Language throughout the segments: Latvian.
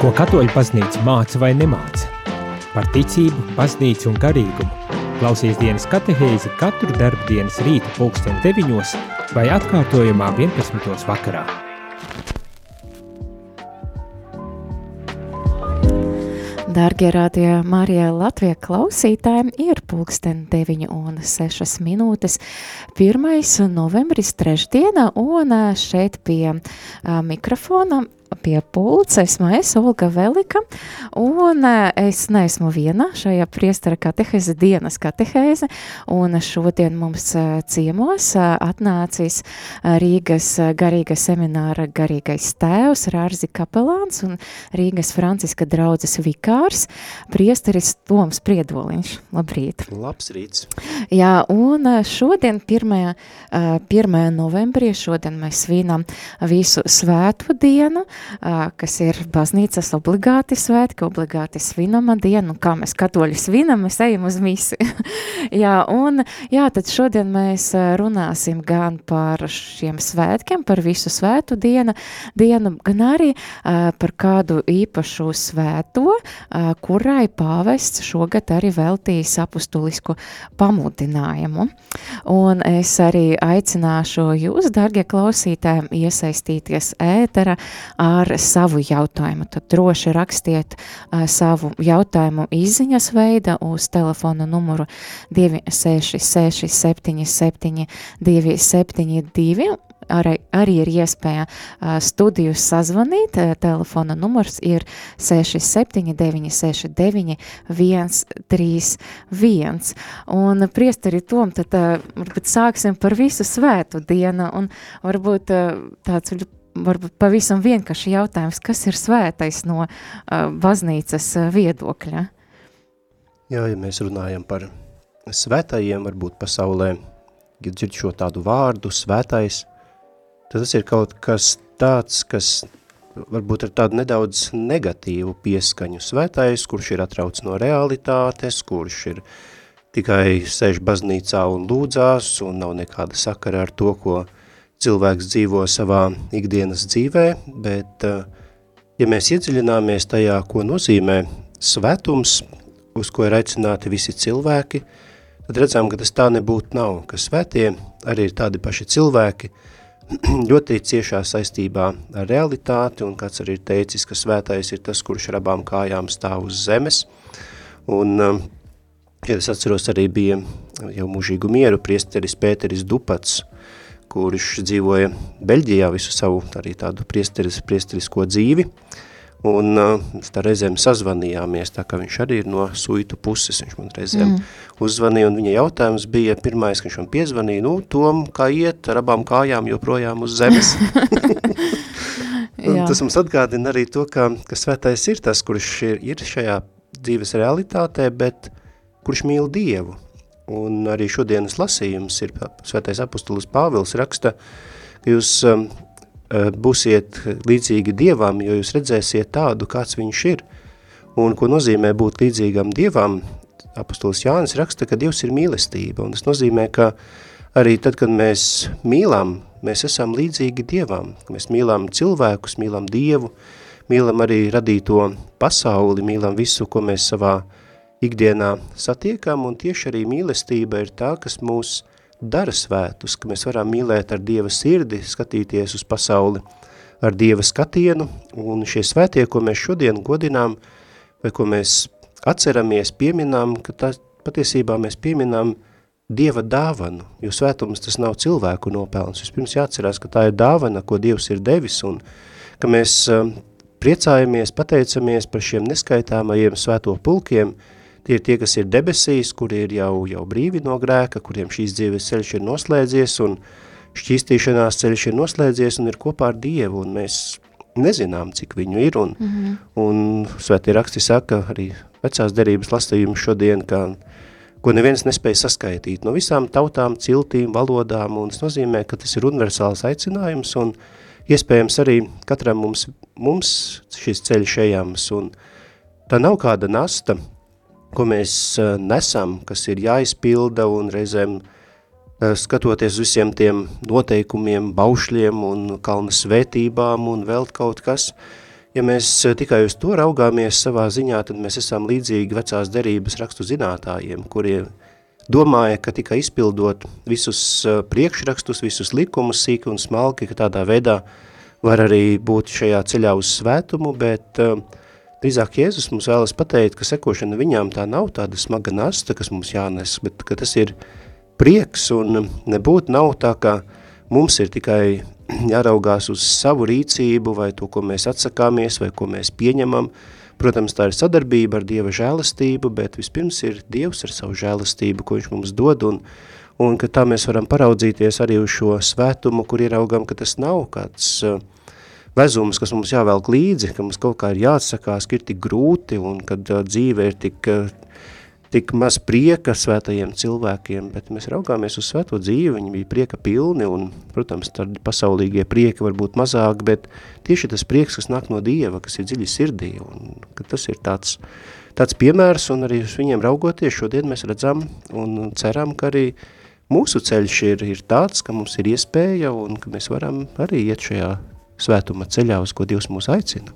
Ko katoļu paznīca māca vai nemāca? Par ticību, paznīcu un garīgumu. Klausies dienas katehēzi katru darbu dienas rīta pulksten 9 vai atkārtojumā 11. vakarā. Dārgie rādījā Marijā Latvijā klausītājiem ir pulksten 9 un 6 minūtes. 1. novembris trešdiena un šeit pie mikrofona pie pults esmu es, Olga Velika, un eh, es neesmu viena šajā priestara katehēze dienas katehēze, un šodien mums eh, ciemos eh, atnācis Rīgas garīga semināra garīgais tēvs, Rārzi Kapelāns un Rīgas Franciska draudzes vikārs, priesteris Toms Priedoliņš. Labrīt! Labs rīts! Jā, un šodien 1. 1. novembrī, šodien mēs svinam visu svētu dienu, kas ir baznīcas obligāti svētki, obligāti svinama diena, un kā mēs katoļi svinam, mēs ejam uz misi. jā, un jā, tad šodien mēs runāsim gan par šiem svētkiem, par visu svētu dienu, dienu gan arī uh, par kādu īpašu svēto, uh, kurai pāvests šogad arī veltīs apustulisku pamudinājumu. Un es arī aicināšu jūs, dargie klausītājiem, iesaistīties ētera ar savu jautājumu. Tad droši rakstiet uh, savu jautājumu izziņas veida uz telefona numuru 266 77 272 arī, arī ir iespēja studiju sazvanīt. Telefona numurs ir 67969 131. Un priesteri Tom, tad varbūt sāksim par visu svētu dienu un varbūt tāds varbūt pavisam vienkārši jautājums, kas ir svētais no uh, baznīcas viedokļa? Jā, ja mēs runājam par svētajiem, varbūt pasaulē, ja dzird šo tādu vārdu, svētais, tad tas ir kaut kas tāds, kas varbūt ar tādu nedaudz negatīvu pieskaņu svētais, kurš ir atrauc no realitātes, kurš ir tikai sēž baznīcā un lūdzās un nav nekāda sakara ar to, ko cilvēks dzīvo savā ikdienas dzīvē, bet eh, ja mēs iedziļināmies tajā, ko nozīmē svētums, uz ko ir aicināti visi cilvēki, tad redzam, ka tas tā nebūtu nav, ka svētie arī ir tādi paši cilvēki, ļoti ciešā saistībā ar realitāti, un kāds arī ir teicis, ka svētais ir tas, kurš ar abām kājām stāv uz zemes, un eh, ja es atceros arī bija jau mūžīgu mieru priesteris Pēteris Dupats, kurš dzīvoja Beļģijā visu savu arī tādu priesteris, priesterisko dzīvi, un uh, tā reizēm sazvanījāmies, tā kā viņš arī ir no suitu puses, viņš man reizēm mm. uzzvanīja, un viņa jautājums bija pirmais, ka viņš man piezvanīja, nu, Tom, kā iet ar abām kājām joprojām uz zemes. tas mums atgādina arī to, ka, ka svētais ir tas, kurš ir, ir šajā dzīves realitātē, bet kurš mīl Dievu, Un arī šodienas lasījums ir svētais apustulis Pāvils raksta, ka jūs um, uh, būsiet līdzīgi Dievam, jo jūs redzēsiet tādu, kāds viņš ir. Un ko nozīmē būt līdzīgam Dievam, apustulis Jānis raksta, ka Dievs ir mīlestība. Un tas nozīmē, ka arī tad, kad mēs mīlam, mēs esam līdzīgi Dievam. Mēs mīlam cilvēkus, mīlam Dievu, mīlam arī radīto pasauli, mīlam visu, ko mēs savā uh, ikdienā satiekam, un tieši arī mīlestība ir tā, kas mūs dara svētus, ka mēs varam mīlēt ar Dieva sirdi, skatīties uz pasauli ar Dieva skatienu, un šie svētie, ko mēs šodien godinām, vai ko mēs atceramies, pieminām, ka tā, patiesībā mēs pieminām Dieva dāvanu, jo svētums tas nav cilvēku nopelns. Vispirms jāatcerās, ka tā ir dāvana, ko Dievs ir devis, un ka mēs uh, priecājamies, pateicamies par šiem neskaitāmajiem svēto pulkiem, uh, Tie ir tie, kas ir debesīs, kuri ir jau, jau brīvi no grēka, kuriem šīs dzīves ceļš ir noslēdzies un šķīstīšanās ceļš ir noslēdzies un ir kopā ar Dievu, un mēs nezinām, cik viņu ir, un, mm -hmm. un svētie raksti saka, arī vecās derības lasījums šodien, ka, ko neviens nespēja saskaitīt no visām tautām, ciltīm, valodām, un tas nozīmē, ka tas ir universāls aicinājums, un iespējams arī katram mums, mums šis ceļš ejams, un tā nav kāda nasta, ko mēs nesam, kas ir jāizpilda un reizēm skatoties visiem tiem noteikumiem, baušļiem un kalna svētībām un vēl kaut kas, ja mēs tikai uz to raugāmies savā ziņā, tad mēs esam līdzīgi vecās derības rakstu zinātājiem, kuriem domāja, ka tikai izpildot visus priekšrakstus, visus likumus sīki un smalki, ka tādā veidā var arī būt šajā ceļā uz svētumu, bet uh, drīzāk Jēzus mums vēlas pateikt, ka sekošana viņām tā nav tāda smaga nasta, kas mums jānes, bet ka tas ir prieks un nebūtu nav tā, ka mums ir tikai jāraugās uz savu rīcību vai to, ko mēs atsakāmies vai ko mēs pieņemam, Protams, tā ir sadarbība ar Dieva žēlastību, bet vispirms ir Dievs ar savu žēlastību, ko viņš mums dod, un, un ka tā mēs varam paraudzīties arī uz šo svētumu, kur ieraugam, ka tas nav kāds uh, vezums, kas mums jāvelk līdzi, ka mums kaut kā ir jāatsakās, ka ir tik grūti un kad dzīve ir tik tik maz prieka svētajiem cilvēkiem, bet mēs raugāmies uz svēto dzīvi, viņi bija prieka pilni, un, protams, tad pasaulīgie prieki var būt mazāk, bet tieši tas prieks, kas nāk no Dieva, kas ir dziļi sirdī, un ka tas ir tāds, tāds piemērs, un arī uz viņiem raugoties šodien mēs redzam un ceram, ka arī mūsu ceļš ir, ir tāds, ka mums ir iespēja, un ka mēs varam arī iet šajā svētuma ceļā, uz ko Dievs mūs aicina.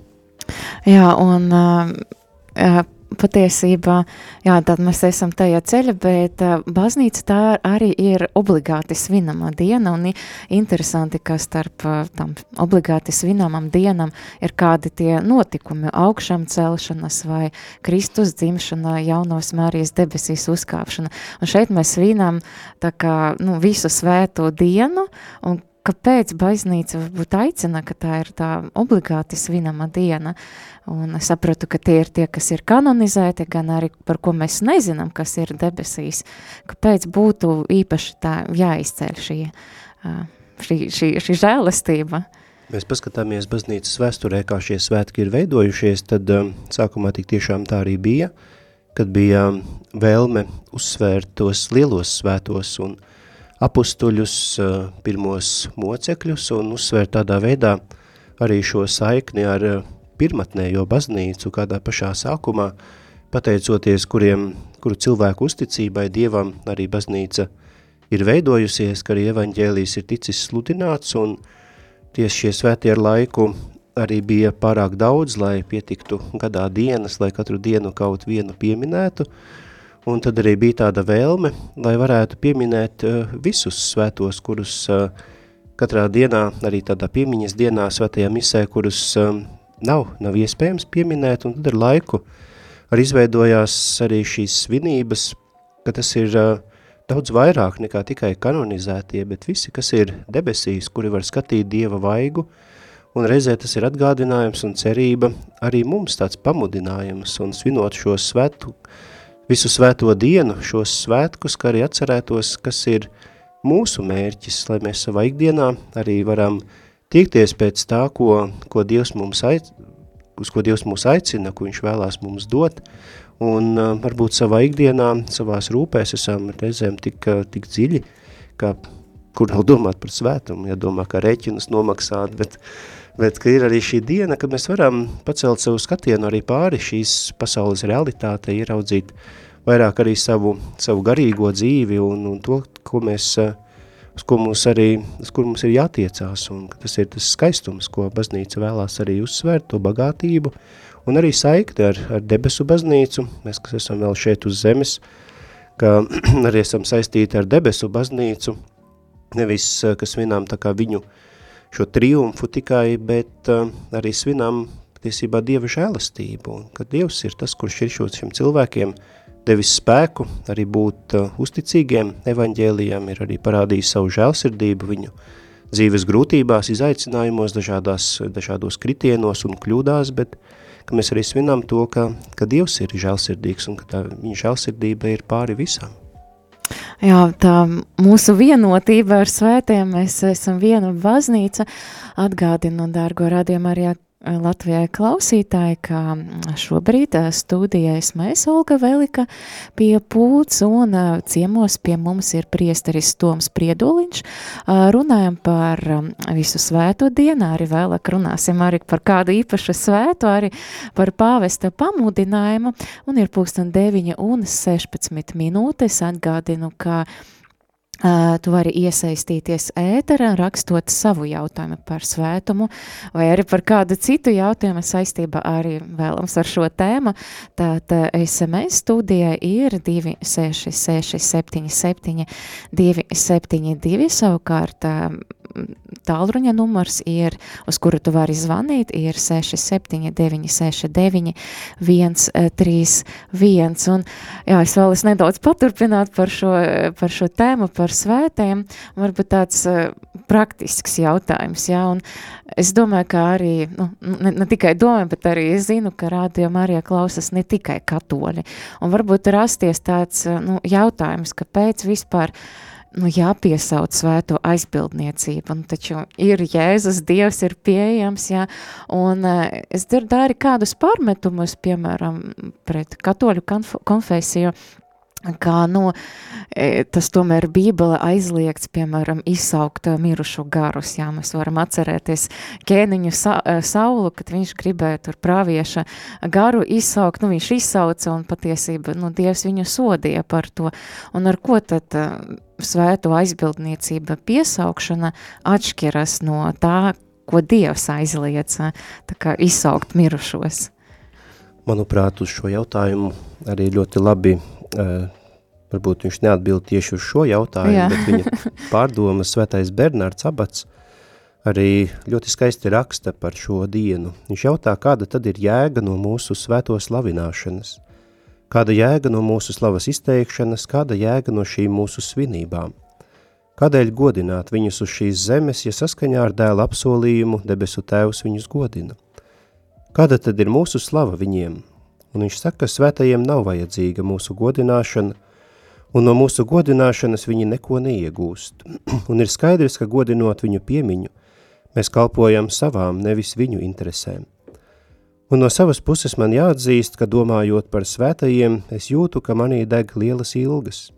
Jā, un uh, patiesībā, jā, tad mēs esam tajā ceļa, bet baznīca tā arī ir obligāti svinama diena, un interesanti, ka starp tam obligāti svinamam dienam ir kādi tie notikumi, augšam celšanas vai Kristus dzimšana, jaunos Mārijas debesīs uzkāpšana, un šeit mēs svinam tā kā, nu, visu svēto dienu, un kāpēc baznīca varbūt aicina, ka tā ir tā obligāti svinama diena, un es sapratu, ka tie ir tie, kas ir kanonizēti, gan arī par ko mēs nezinām, kas ir debesīs, kāpēc būtu īpaši tā jāizceļ šī, šī, šī, šī žēlastība. Mēs paskatāmies baznīcas vēsturē, kā šie svētki ir veidojušies, tad um, sākumā tik tiešām tā arī bija, kad bija vēlme uzsvērt tos lielos svētos un uh, apustuļus, pirmos mocekļus un uzsvērt tādā veidā arī šo saikni ar pirmatnējo baznīcu, kādā pašā sākumā, pateicoties kuriem, kuru cilvēku uzticībai Dievam arī baznīca ir veidojusies, ka arī evaņģēlijs ir ticis sludināts un tieši šie svētie ar laiku arī bija pārāk daudz, lai pietiktu gadā dienas, lai katru dienu kaut vienu pieminētu, uh, Un tad arī bija tāda vēlme, lai varētu pieminēt uh, visus svētos, kurus uh, katrā dienā, arī tādā piemiņas dienā svētajā misē, kurus um, nav, nav iespējams pieminēt, un tad ar laiku arī izveidojās arī šīs svinības, ka tas ir uh, daudz vairāk nekā tikai kanonizētie, bet visi, kas ir debesīs, kuri var skatīt Dieva vaigu, un reizē tas ir atgādinājums un cerība arī mums tāds pamudinājums, un svinot šo svētu, visu svēto dienu, šos svētkus, kā arī atcerētos, kas ir mūsu mērķis, lai mēs savā ikdienā arī varam tiekties pēc tā, ko, ko Dievs mums aic, uz ko Dievs mūs aicina, ko viņš vēlās mums dot, un uh, varbūt savā ikdienā, savās rūpēs esam reizēm tik, uh, tik dziļi, ka kur nav domāt par svētumu, ja domā, kā rēķinus nomaksāt, bet uh, bet ka ir arī šī diena, kad mēs varam pacelt savu skatienu arī pāri šīs pasaules realitāte, ieraudzīt vairāk arī savu, savu garīgo dzīvi un, un to, ko mēs, uz ko mums arī, uz kur mums ir jātiecās, un tas ir tas skaistums, ko baznīca vēlās arī uzsvērt, to bagātību, un arī saikti ar, ar debesu baznīcu, mēs, kas esam vēl šeit uz zemes, ka arī esam saistīti ar debesu baznīcu, nevis, kas vinām tā kā viņu uh, šo triumfu tikai, bet uh, arī svinām patiesībā Dieva žēlastību, un ka Dievs ir tas, kurš ir šiem cilvēkiem devis spēku arī būt uh, uzticīgiem evaņģēlijām, ir arī parādījis savu žēlsirdību viņu dzīves grūtībās, izaicinājumos, dažādās, dažādos kritienos un kļūdās, bet ka mēs arī svinām to, ka, ka Dievs ir žēlsirdīgs un ka tā, viņa žēlsirdība ir pāri visam. Jā, tā mūsu vienotība ar svētiem, mēs esam viena baznīca, atgādinu, dārgo radījumu arī Latvijai klausītāji, ka šobrīd studijais mēs Olga Velika pie pūts un ciemos pie mums ir priesteris Toms Prieduliņš. Runājam par visu svēto dienu, arī vēlāk runāsim arī par kādu īpašu svētu, arī par pāvesta pamudinājumu, un ir pūksteni 9 un 16 minūtes. Atgādinu, ka Tu vari iesaistīties ēterā, rakstot savu jautājumu par svētumu vai arī par kādu citu jautājumu saistībā arī vēlams ar šo tēmu. Tātad SMS studijai ir 266 77 272 savukārt tālruņa numurs ir, uz kuru tu vari zvanīt, ir 679 69 131. Un, jā, es vēl es nedaudz paturpināt par šo, par šo tēmu, par svētēm, varbūt tāds uh, praktisks jautājums, jā, un es domāju, ka arī, nu, ne, ne tikai domāju, bet arī es zinu, ka rādio Marija klausas ne tikai katoļi, un varbūt rasties tāds, nu, jautājums, kāpēc vispār nu, jāpiesauc svēto aizbildniecību, un taču ir Jēzus, Dievs ir pieejams, jā, un uh, es dzirdu arī kādus pārmetumus, piemēram, pret katoļu konfesiju, kā nu, tas tomēr Bībele aizliegts, piemēram, izsaukt mirušo garus, jā, mēs varam atcerēties ķēniņu sa saulu, kad viņš gribēja tur pravieša garu izsaukt, nu viņš izsauca un patiesība, nu Dievs viņu sodīja par to, un ar ko tad svēto aizbildniecība piesaukšana atšķiras no tā, ko Dievs kā izsaukt mirušos. Manuprāt, uz šo jautājumu arī ļoti labi, uh, varbūt viņš neatbild tieši uz šo jautājumu, Jā. bet viņa pārdoma svētais Bernārds Abats arī ļoti skaisti raksta par šo dienu. Viņš jautā, kāda tad ir jēga no mūsu svēto slavināšanas. Kāda jēga no mūsu slavas izteikšanas, kāda jēga no šīm mūsu svinībām? Kādēļ godināt viņus uz šīs zemes, ja saskaņā ar dēla apsolījumu debesu tēvs viņus godina? Kāda tad ir mūsu slava viņiem? Un viņš saka, ka svētajiem nav vajadzīga mūsu godināšana, un no mūsu godināšanas viņi neko neiegūst. un ir skaidrs, ka godinot viņu piemiņu, mēs kalpojam savām, nevis viņu interesēm. Un no savas puses man jāatzīst, ka domājot par svētajiem, es jūtu, ka manī deg lielas ilgas.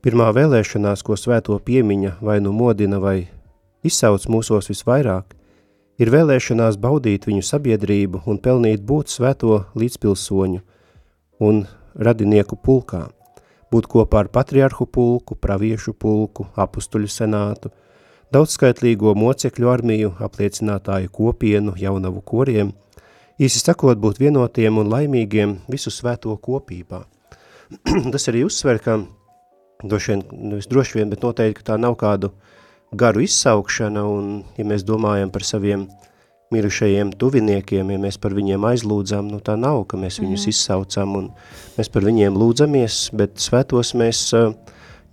Pirmā vēlēšanās, ko svēto piemiņa vai nu modina vai izsauc mūsos visvairāk, ir vēlēšanās baudīt viņu sabiedrību un pelnīt būt svēto līdzpilsoņu un radinieku pulkā, būt kopā ar patriarhu pulku, praviešu pulku, apustuļu senātu, daudzskaitlīgo mocekļu armiju, apliecinātāju kopienu, jaunavu koriem – īsi sakot, būt vienotiem un laimīgiem visu svēto kopībā. Tas arī uzsver, ka droši vien, nevis droši vien, bet noteikti, ka tā nav kādu garu izsaukšana, un ja mēs domājam par saviem mirušajiem tuviniekiem, ja mēs par viņiem aizlūdzam, nu tā nav, ka mēs viņus mm. izsaucam, un mēs par viņiem lūdzamies, bet svētos mēs uh,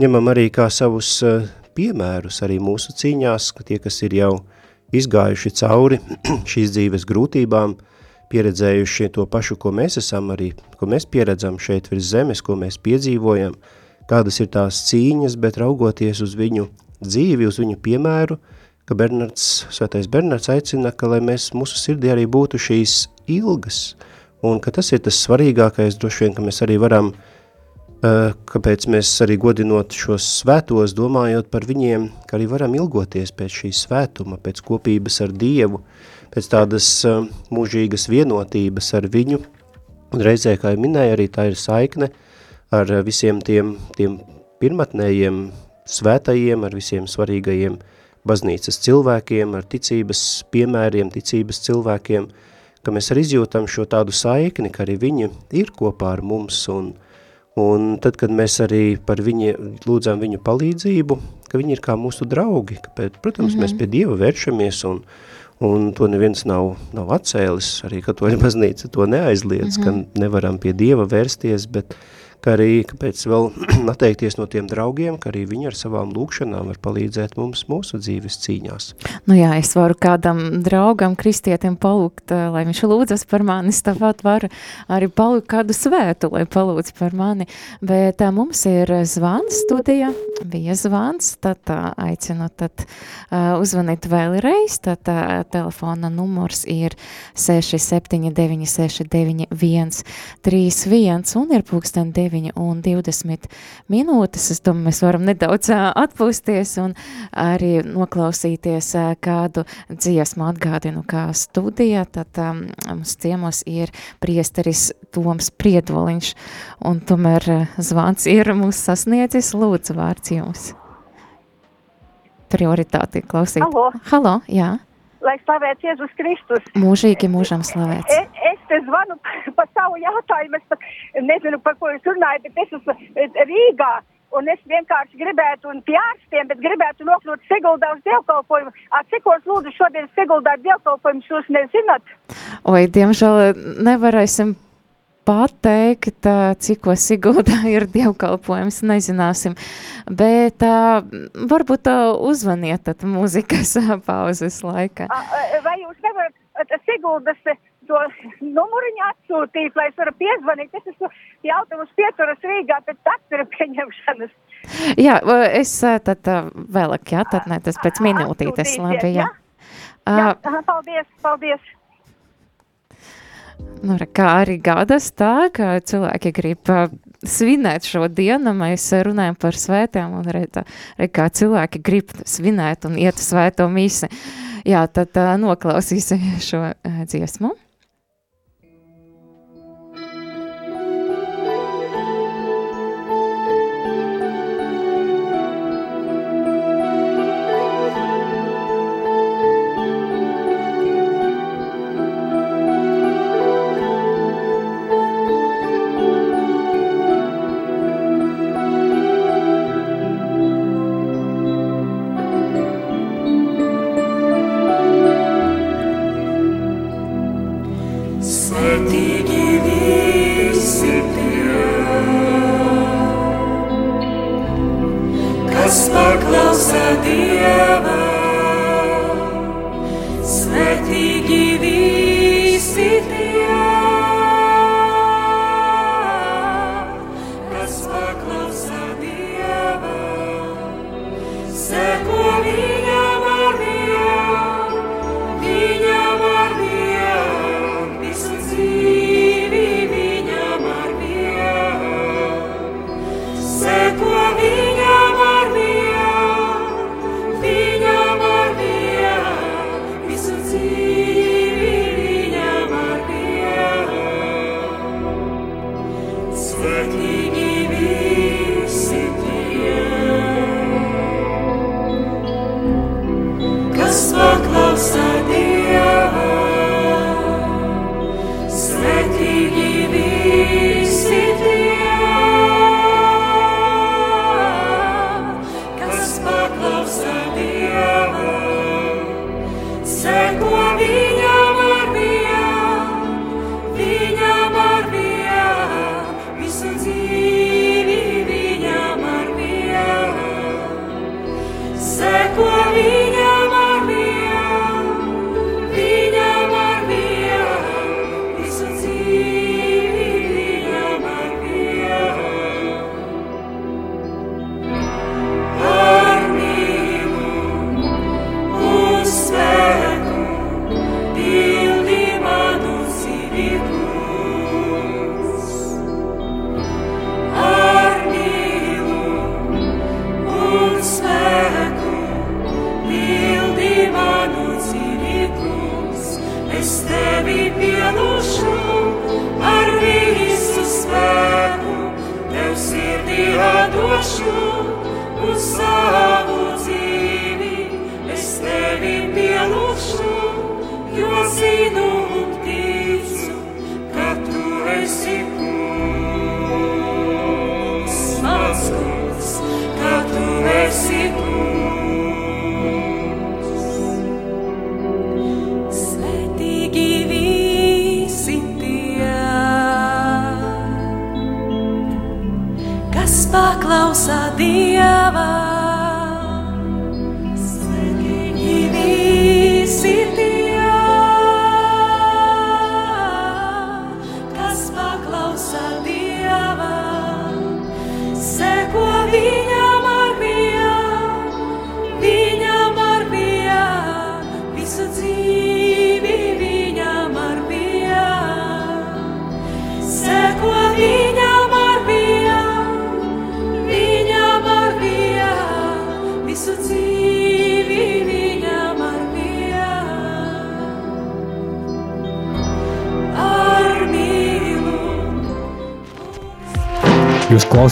ņemam arī kā savus uh, piemērus arī mūsu cīņās, ka tie, kas ir jau izgājuši cauri šīs dzīves grūtībām, uh, pieredzējuši to pašu, ko mēs esam arī, ko mēs pieredzam šeit virs zemes, ko mēs piedzīvojam, kādas ir tās cīņas, bet raugoties uz viņu dzīvi, uz viņu piemēru, ka Bernards, svētais Bernards aicina, ka lai mēs mūsu sirdī arī būtu šīs ilgas, un ka tas ir tas svarīgākais, droši vien, ka mēs arī varam, kāpēc mēs arī godinot šos svētos, domājot par viņiem, ka arī varam ilgoties pēc šī svētuma, pēc kopības ar Dievu, pēc tādas mūžīgas vienotības ar viņu, un reizē, kā jau minēja, arī tā ir saikne ar visiem tiem, tiem pirmatnējiem svētajiem, ar visiem svarīgajiem baznīcas cilvēkiem, ar ticības piemēriem, ticības cilvēkiem, ka mēs arī izjūtam šo tādu saikni, ka arī viņi ir kopā ar mums, un, un tad, kad mēs arī par viņi lūdzam viņu palīdzību, ka viņi ir kā mūsu draugi, ka, protams, mm -hmm. mēs pie Dieva vēršamies, un, un to neviens nav, nav atcēlis, arī katoļa baznīca to neaizliedz, mm -hmm. ka nevaram pie Dieva vērsties, bet ka arī, kāpēc vēl atteikties no tiem draugiem, ka arī viņi ar savām lūkšanām var palīdzēt mums mūsu dzīves cīņās. Nu jā, es varu kādam draugam, kristietim palūgt, eh, lai viņš lūdzas par mani, es tāpat varu arī palūgt kādu svētu, lai palūdz par mani, bet tā, eh, mums ir zvans studija, bija zvans, tad tā, aicinu tad uh, uzvanīt vēlreiz, tad tā, telefona numurs ir 679 69 131 un ir pūksteni 9 9 un 20 minūtes. Es domāju, mēs varam nedaudz atpūsties un arī noklausīties kādu dziesmu atgādinu kā studija. Tad um, mums ciemos ir priesteris Toms Priedoliņš un tomēr zvans ir mūs sasniedzis. Lūdzu, vārds jums. prioritāti klausīt. Halo. Halo, jā. Lai slavēts Jēzus Kristus. Mūžīgi mūžam slavēts. Es, es te zvanu par savu jautājumu. Es pat nezinu, par ko jūs runājat, bet es esmu Rīgā. Un es vienkārši gribētu, un pie ārstiem, bet gribētu nokļūt Siguldā uz dievkalpojumu. Cikos lūdzu šodien Siguldā dievkalpojumus jūs nezināt? Oi, diemžēl nevarēsim pateikt, cikos Siguldā ir dievkalpojums, nezināsim. Bet uh, varbūt uh, uzvaniet tad mūzikas pauzes laikā. Vai jūs nevarat Siguldas to numuriņu atsūtīt, lai es varu piezvanīt? Es esmu jautājums pieturas Rīgā pēc taktura pieņemšanas. Jā, es tad vēlāk, jā, tad ne, tas pēc minūtītes, labi, jā. Jā, jā paldies, paldies. Nu, kā arī gādas tā, ka cilvēki grib uh, svinēt šo dienu, mēs runājam par svētām un re, tā, re, kā cilvēki grib svinēt un iet svēto misi. Jā, tad noklausīsim šo dziesmu. kas paklausa Dievam.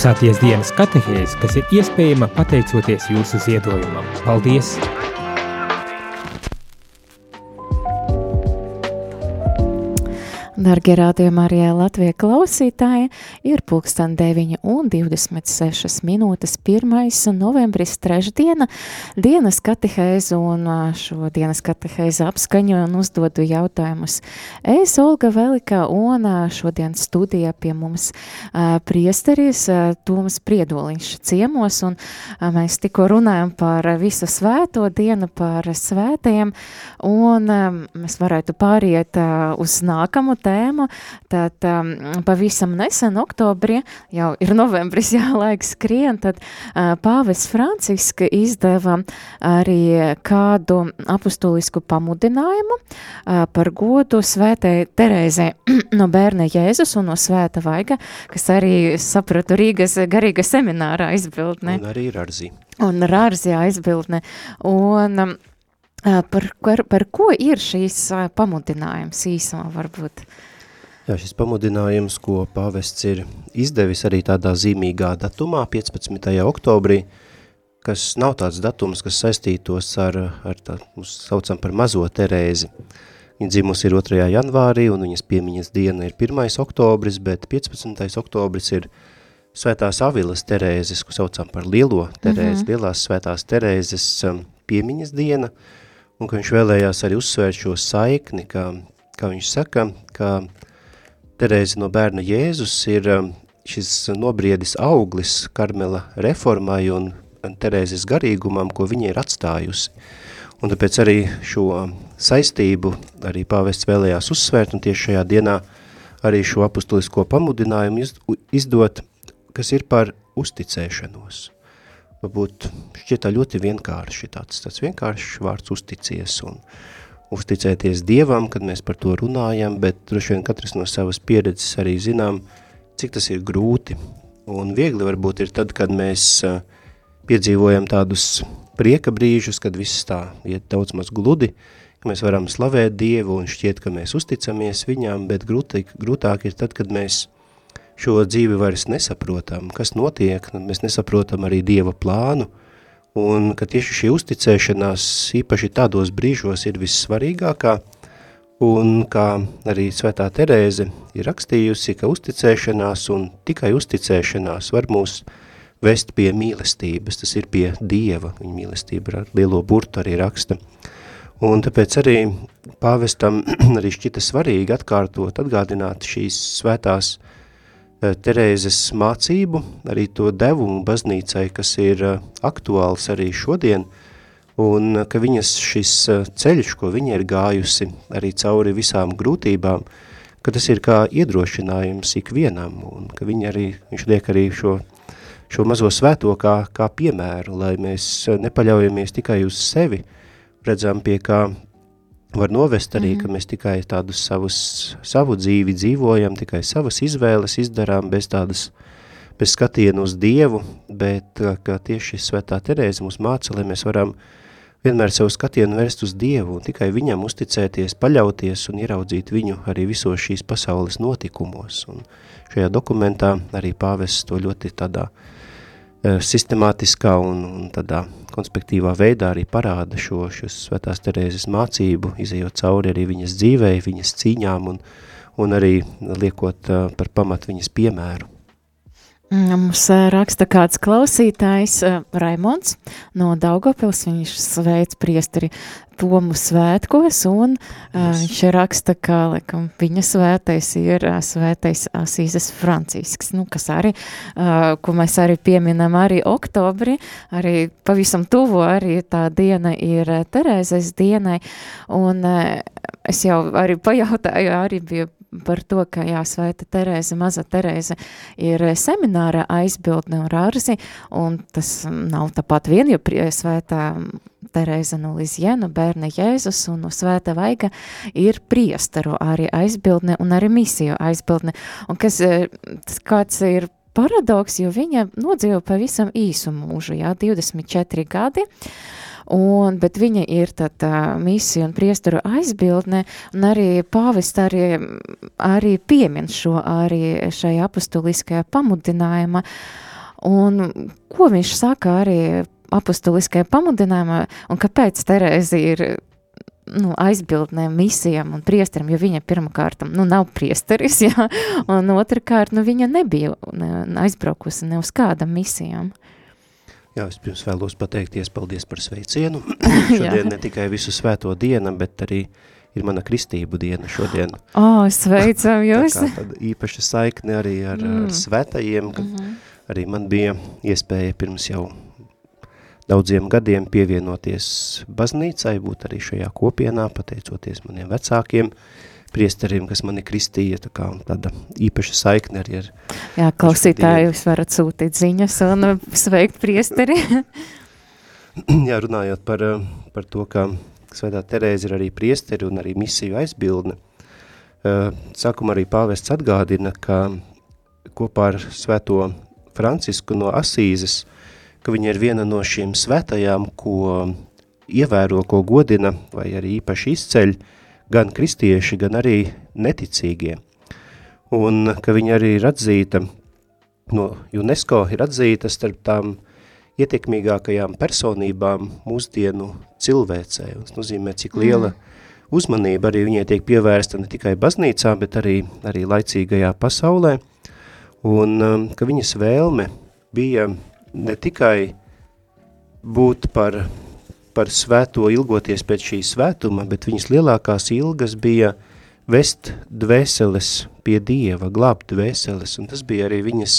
Klausāties dienas katehēzi, kas ir iespējama pateicoties jūsu ziedojumam. Paldies! Dargie rādījumā arī Latvijas klausītāji, ir pulksten 9 un 26 minūtes 1. novembris trešdiena, dienas katehēze un šo dienas katehēze apskaņu un uzdodu jautājumus. Es, Olga Velika, un šodien studijā pie mums priesteris Tomas Priedoliņš ciemos, un mēs tikko runājam par visu svēto dienu, par svētajiem, un mēs varētu pāriet uz nākamu tēmu, tēmu, tad um, pavisam nesen oktobrī, jau ir novembris, jā, laiks skrien, tad uh, pāvis Franciska izdeva arī kādu apustulisku pamudinājumu uh, par godu svētai Terēzē no bērna Jēzus un no svēta Vaiga, kas arī, sapratu, Rīgas garīga seminārā izbildne. Un arī Rarzi. Un Rarzi aizbildne. Un um, Par, par, par ko ir šīs pamudinājums īsumā varbūt? Jā, šis pamudinājums, ko pāvests ir izdevis arī tādā zīmīgā datumā, 15. oktobrī, kas nav tāds datums, kas saistītos ar, ar tā, mums saucam par mazo Terēzi. Viņa dzimusi ir 2. janvārī un viņas piemiņas diena ir 1. oktobris, bet 15. oktobris ir svētās Avilas Terēzes, ko saucam par lielo Terēzi, mm -hmm. lielās svētās Terēzes piemiņas diena, un ka viņš vēlējās arī uzsvērt šo saikni, kā, kā viņš saka, ka Terēze no bērna Jēzus ir um, šis nobriedis auglis Karmela reformai un Terēzes garīgumam, ko viņa ir atstājusi. Un tāpēc arī šo saistību arī pāvests vēlējās uzsvērt, un tieši šajā dienā arī šo apustulisko pamudinājumu izdot, kas ir par uzticēšanos varbūt šķietā ļoti vienkārši tāds, tāds vienkāršs vārds uzticies un uzticēties Dievam, kad mēs par to runājam, bet droši vien katrs no savas pieredzes arī zinām, cik tas ir grūti. Un viegli varbūt ir tad, kad mēs piedzīvojam tādus prieka brīžus, kad viss tā iet daudz maz gludi, ka mēs varam slavēt Dievu un šķiet, ka mēs uzticamies viņām, bet grūtāk, grūtāk ir tad, kad mēs šo dzīvi vairs nesaprotam, kas notiek, mēs nesaprotam arī Dieva plānu, un ka tieši šī uzticēšanās īpaši tādos brīžos ir vissvarīgākā, un kā arī Svētā Terēze ir rakstījusi, ka uzticēšanās un tikai uzticēšanās var mūs vest pie mīlestības, tas ir pie Dieva, viņa mīlestība ar lielo burtu arī raksta. Un tāpēc arī pāvestam arī šķita svarīgi atkārtot, atgādināt šīs svētās uh, Terēzes mācību, arī to devumu baznīcai, kas ir eh, aktuāls arī šodien, un eh, ka viņas šis ceļš, ko viņa ir gājusi arī cauri visām grūtībām, ka tas ir kā iedrošinājums ikvienam, un ka viņa arī, viņš liek arī šo, šo mazo svēto kā, kā piemēru, lai mēs nepaļaujamies tikai uz sevi, redzam pie kā var novest arī, mm -hmm. ka mēs tikai tādus savus, savu dzīvi dzīvojam, tikai savas izvēles izdarām bez tādas, bez skatienu uz Dievu, bet ka tieši Svētā Terēze mums māca, lai mēs varam vienmēr savu skatienu vērst uz Dievu un tikai viņam uzticēties, paļauties un ieraudzīt viņu arī visos šīs pasaules notikumos. Un šajā dokumentā arī pāvests to ļoti tādā uh, sistemātiskā un, un tādā konspektīvā veidā arī parāda šo, šo svētās Terēzes mācību, izējot cauri arī viņas dzīvei, viņas cīņām un, un arī liekot uh, par pamat viņas piemēru. Mums raksta kāds klausītājs, Raimons no Daugopils, viņš sveic priesteri Tomu svētkos, un yes. viņš raksta, ka laikam, viņa svētais ir svētais Asīzes Francisks, nu, kas arī, ko mēs arī pieminam arī oktobri, arī pavisam tuvo arī tā diena ir Terēzes dienai, un es jau arī pajautāju, arī bija par to, ka jā, Svēta Terēze, Maza Terēze ir semināra aizbildne un rārzi, un tas nav tāpat vien, jo Svētā Terēze no Lizienu, bērna Jēzus un no Svēta Vaiga ir priestaru arī aizbildne un arī misiju aizbildne, un kas, eh, kāds ir paradoks, jo viņa nodzīvo pavisam īsu mūžu, jā, 24 gadi, Un, bet viņa ir tad uh, misija un priesteru aizbildne, un arī pāvest arī, arī piemin šo arī šajā apustuliskajā pamudinājumā. Un ko viņš saka arī apustuliskajā pamudinājumā, un kāpēc Terēzi ir nu, aizbildnēm, misijām un priesterim, jo viņa pirmkārt nu, nav priesteris, jā, un otrkārt nu, viņa nebija ne, aizbraukusi ne uz kādam misijām. Jā, es pirms vēlos pateikties paldies par sveicienu. Šodien ne tikai visu svēto dienu, bet arī ir mana kristību diena šodien. O, oh, sveicam jūs! Tā kā īpaša saikne arī ar, mm. ar svētajiem. Mm -hmm. Arī man bija iespēja pirms jau daudziem gadiem pievienoties baznīcai, būt arī šajā kopienā, pateicoties maniem vecākiem priesteriem, kas mani kristīja, tā kā tāda īpaša saikne arī ar... Jā, klausītāji, jūs varat sūtīt ziņas un sveikt priesteri. Jā, runājot par, par to, ka Svētā Terēze ir arī priesteri un arī misiju aizbildne, sākumā arī pāvests atgādina, ka kopā ar Svēto Francisku no Asīzes ka viņa ir viena no šīm svētajām, ko ievēro, ko godina vai arī īpaši izceļ gan kristieši, gan arī neticīgie. Un ka viņa arī ir atzīta, no UNESCO ir atzīta starp tām ietekmīgākajām personībām mūsdienu cilvēcē. Tas nozīmē, cik liela mm. uzmanība arī viņai tiek pievērsta ne tikai baznīcā, bet arī, arī laicīgajā pasaulē. Un um, ka viņas vēlme bija ne tikai būt par, par svēto ilgoties pēc šī svētuma, bet viņas lielākās ilgas bija vest dvēseles pie Dieva, glābt dvēseles, un tas bija arī viņas,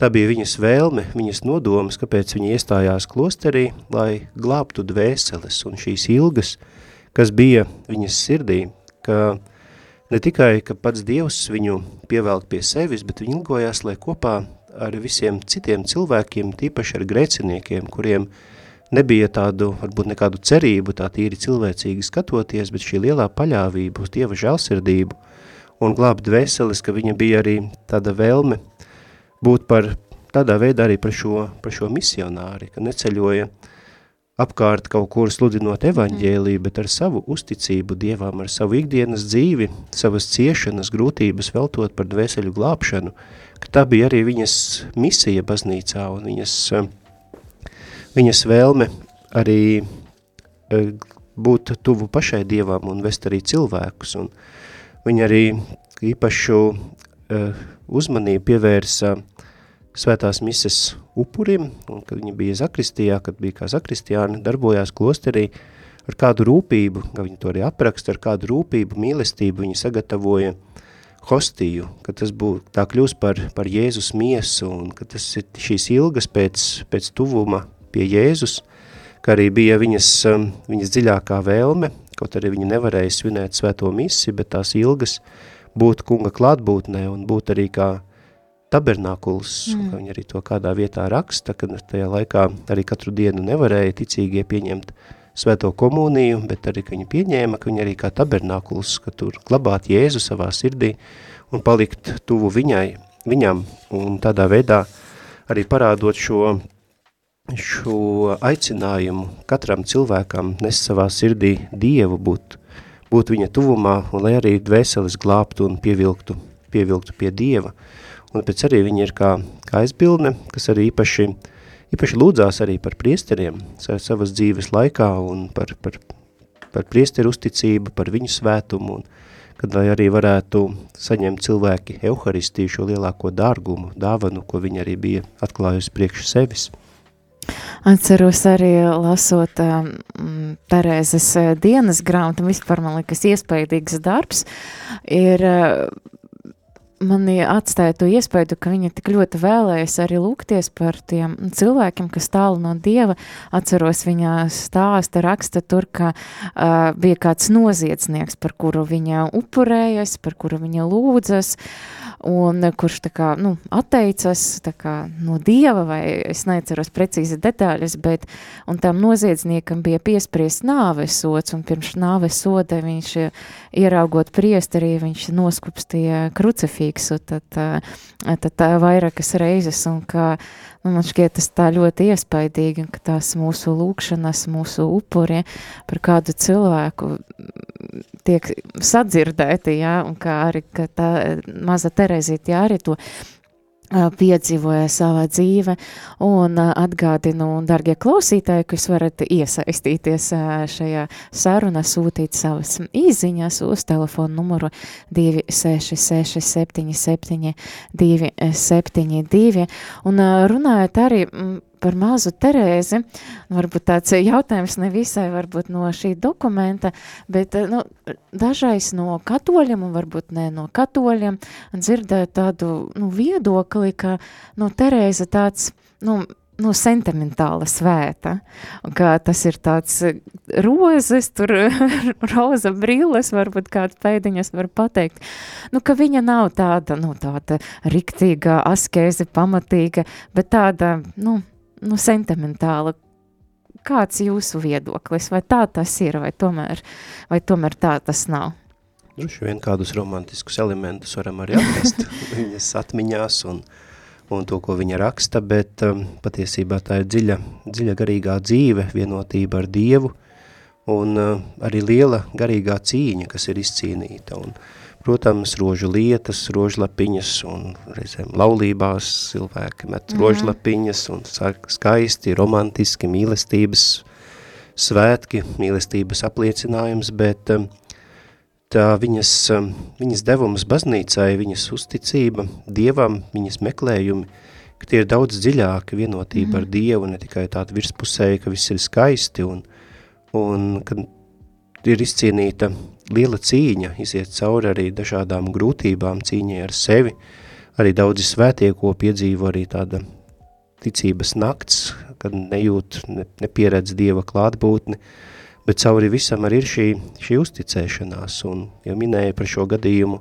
tā bija viņas vēlme, viņas nodomas, kāpēc viņa iestājās klosterī, lai glābtu dvēseles, un šīs ilgas, kas bija viņas sirdī, ka ne tikai, ka pats Dievs viņu pievelk pie sevis, bet viņa ilgojās, lai kopā ar visiem citiem cilvēkiem, tīpaši ar grēciniekiem, kuriem nebija tādu, varbūt nekādu cerību, tā tīri cilvēcīgi skatoties, bet šī lielā paļāvība uz Dieva žēlsirdību un glābt dvēseles, ka viņa bija arī tāda vēlme būt par tādā veidā arī par šo, par šo misionāri, ka neceļoja apkārt kaut kur sludinot evaņģēliju, bet ar savu uzticību Dievam, ar savu ikdienas dzīvi, savas ciešanas, grūtības veltot par dvēseļu glābšanu, ka tā bija arī viņas misija baznīcā un viņas, eh, viņas vēlme arī eh, būt tuvu pašai dievam un vest arī cilvēkus. Un viņa arī īpašu uh, uzmanību pievērsa svētās mises upurim, un kad viņa bija zakristijā, kad bija kā zakristiāni, darbojās klosterī ar kādu rūpību, ka viņa to arī apraksta, ar kādu rūpību, mīlestību viņa sagatavoja hostiju, ka tas būtu tā kļūst par, par Jēzus miesu un ka tas ir šīs ilgas pēc, pēc tuvuma pie Jēzus, ka arī bija viņas, um, viņas dziļākā vēlme, kaut arī viņa nevarēja svinēt svēto misi, bet tās ilgas būt kunga klātbūtnē un būt arī kā tabernākuls, mm. viņa arī to kādā vietā raksta, ka tajā laikā arī katru dienu nevarēja ticīgie pieņemt svēto komuniju, bet arī, ka viņi pieņēma, ka viņi arī kā tabernākuls, ka tur glabāt Jēzu savā sirdī un palikt tuvu viņai, viņam, un tādā veidā arī parādot šo, šo aicinājumu katram cilvēkam nes savā sirdī Dievu būt, būt viņa tuvumā, un lai arī dvēseles glābtu un pievilktu, pievilktu pie Dieva. Un pēc arī viņa ir kā, kā aizbildne, kas arī īpaši īpaši lūdzās arī par priesteriem savas dzīves laikā un par, par, par priesteru uzticību, par viņu svētumu un kad lai arī varētu saņemt cilvēki euharistiju šo lielāko dārgumu, dāvanu, ko viņa arī bija atklājusi priekš sevis. Atceros arī lasot um, Terēzes uh, dienas grāmatu, vispār man liekas iespaidīgs darbs, ir uh, mani atstāja to iespēju, ka viņa tik ļoti vēlējas arī lūgties par tiem cilvēkiem, kas tālu no Dieva. Atceros viņa stāsta, raksta tur, ka uh, bija kāds noziedznieks, par kuru viņa upurējas, par kuru viņa lūdzas, un kurš tā kā, nu, atteicas kā no dieva, vai es neceros precīzi detaļas, bet, tam noziedzniekam bija piespriest nāvesots, un pirms nāvesoda viņš ieraugot priesterī, viņš noskupstīja krucifiksu, tad, tad, tad vairākas reizes, un kā, nu, man šķiet tas tā ļoti iespaidīgi, ka tās mūsu lūkšanas, mūsu upuri par kādu cilvēku tiek sadzirdēti, jā, un kā arī, ka tā maza Terezīte, arī to piedzīvoja savā dzīve. Un atgādinu, dargie klausītāji, ka jūs varat iesaistīties šajā sarunā, sūtīt savas īziņas uz telefonu numuru 266 77 272 un runājot arī par mazu Terēzi, varbūt tāds jautājums nevisai varbūt no šī dokumenta, bet nu, dažais no katoļiem un varbūt ne no katoļiem dzirdēt tādu nu, viedokli, ka nu, Terēza tāds, nu, nu, sentimentāla svēta, tas ir tāds rozes, tur roza brilles, varbūt kāds pēdiņas var pateikt, nu, ka viņa nav tāda, nu, tāda riktīga, askēze, pamatīga, bet tāda, nu, nu, sentimentāla. Kāds jūsu viedoklis? Vai tā tas ir, vai tomēr, vai tomēr tā tas nav? Droši vien kādus romantiskus elementus varam arī atrast viņas atmiņās un, un to, ko viņa raksta, bet um, patiesībā tā ir dziļa, dziļa garīgā dzīve, vienotība ar Dievu un uh, arī liela garīgā cīņa, kas ir izcīnīta. Un, uh, Protams, rožu lietas, rožlapiņas un reizēm laulībās cilvēki met mm rožlapiņas un skaisti, romantiski, mīlestības svētki, mīlestības apliecinājums, bet um, tā viņas, um, viņas devums baznīcai, viņas uzticība Dievam, viņas meklējumi, ka tie ir daudz dziļāki vienotība mm ar Dievu, ne tikai tāda virspusēja, ka viss ir skaisti un, un kad ir izcīnīta liela cīņa, iziet cauri arī dažādām grūtībām, cīņai ar sevi, arī daudzi svētie, ko piedzīvo arī tāda ticības nakts, kad nejūt, ne, nepieredz Dieva klātbūtni, bet cauri visam arī ir šī, šī uzticēšanās, un jau minēja par šo gadījumu,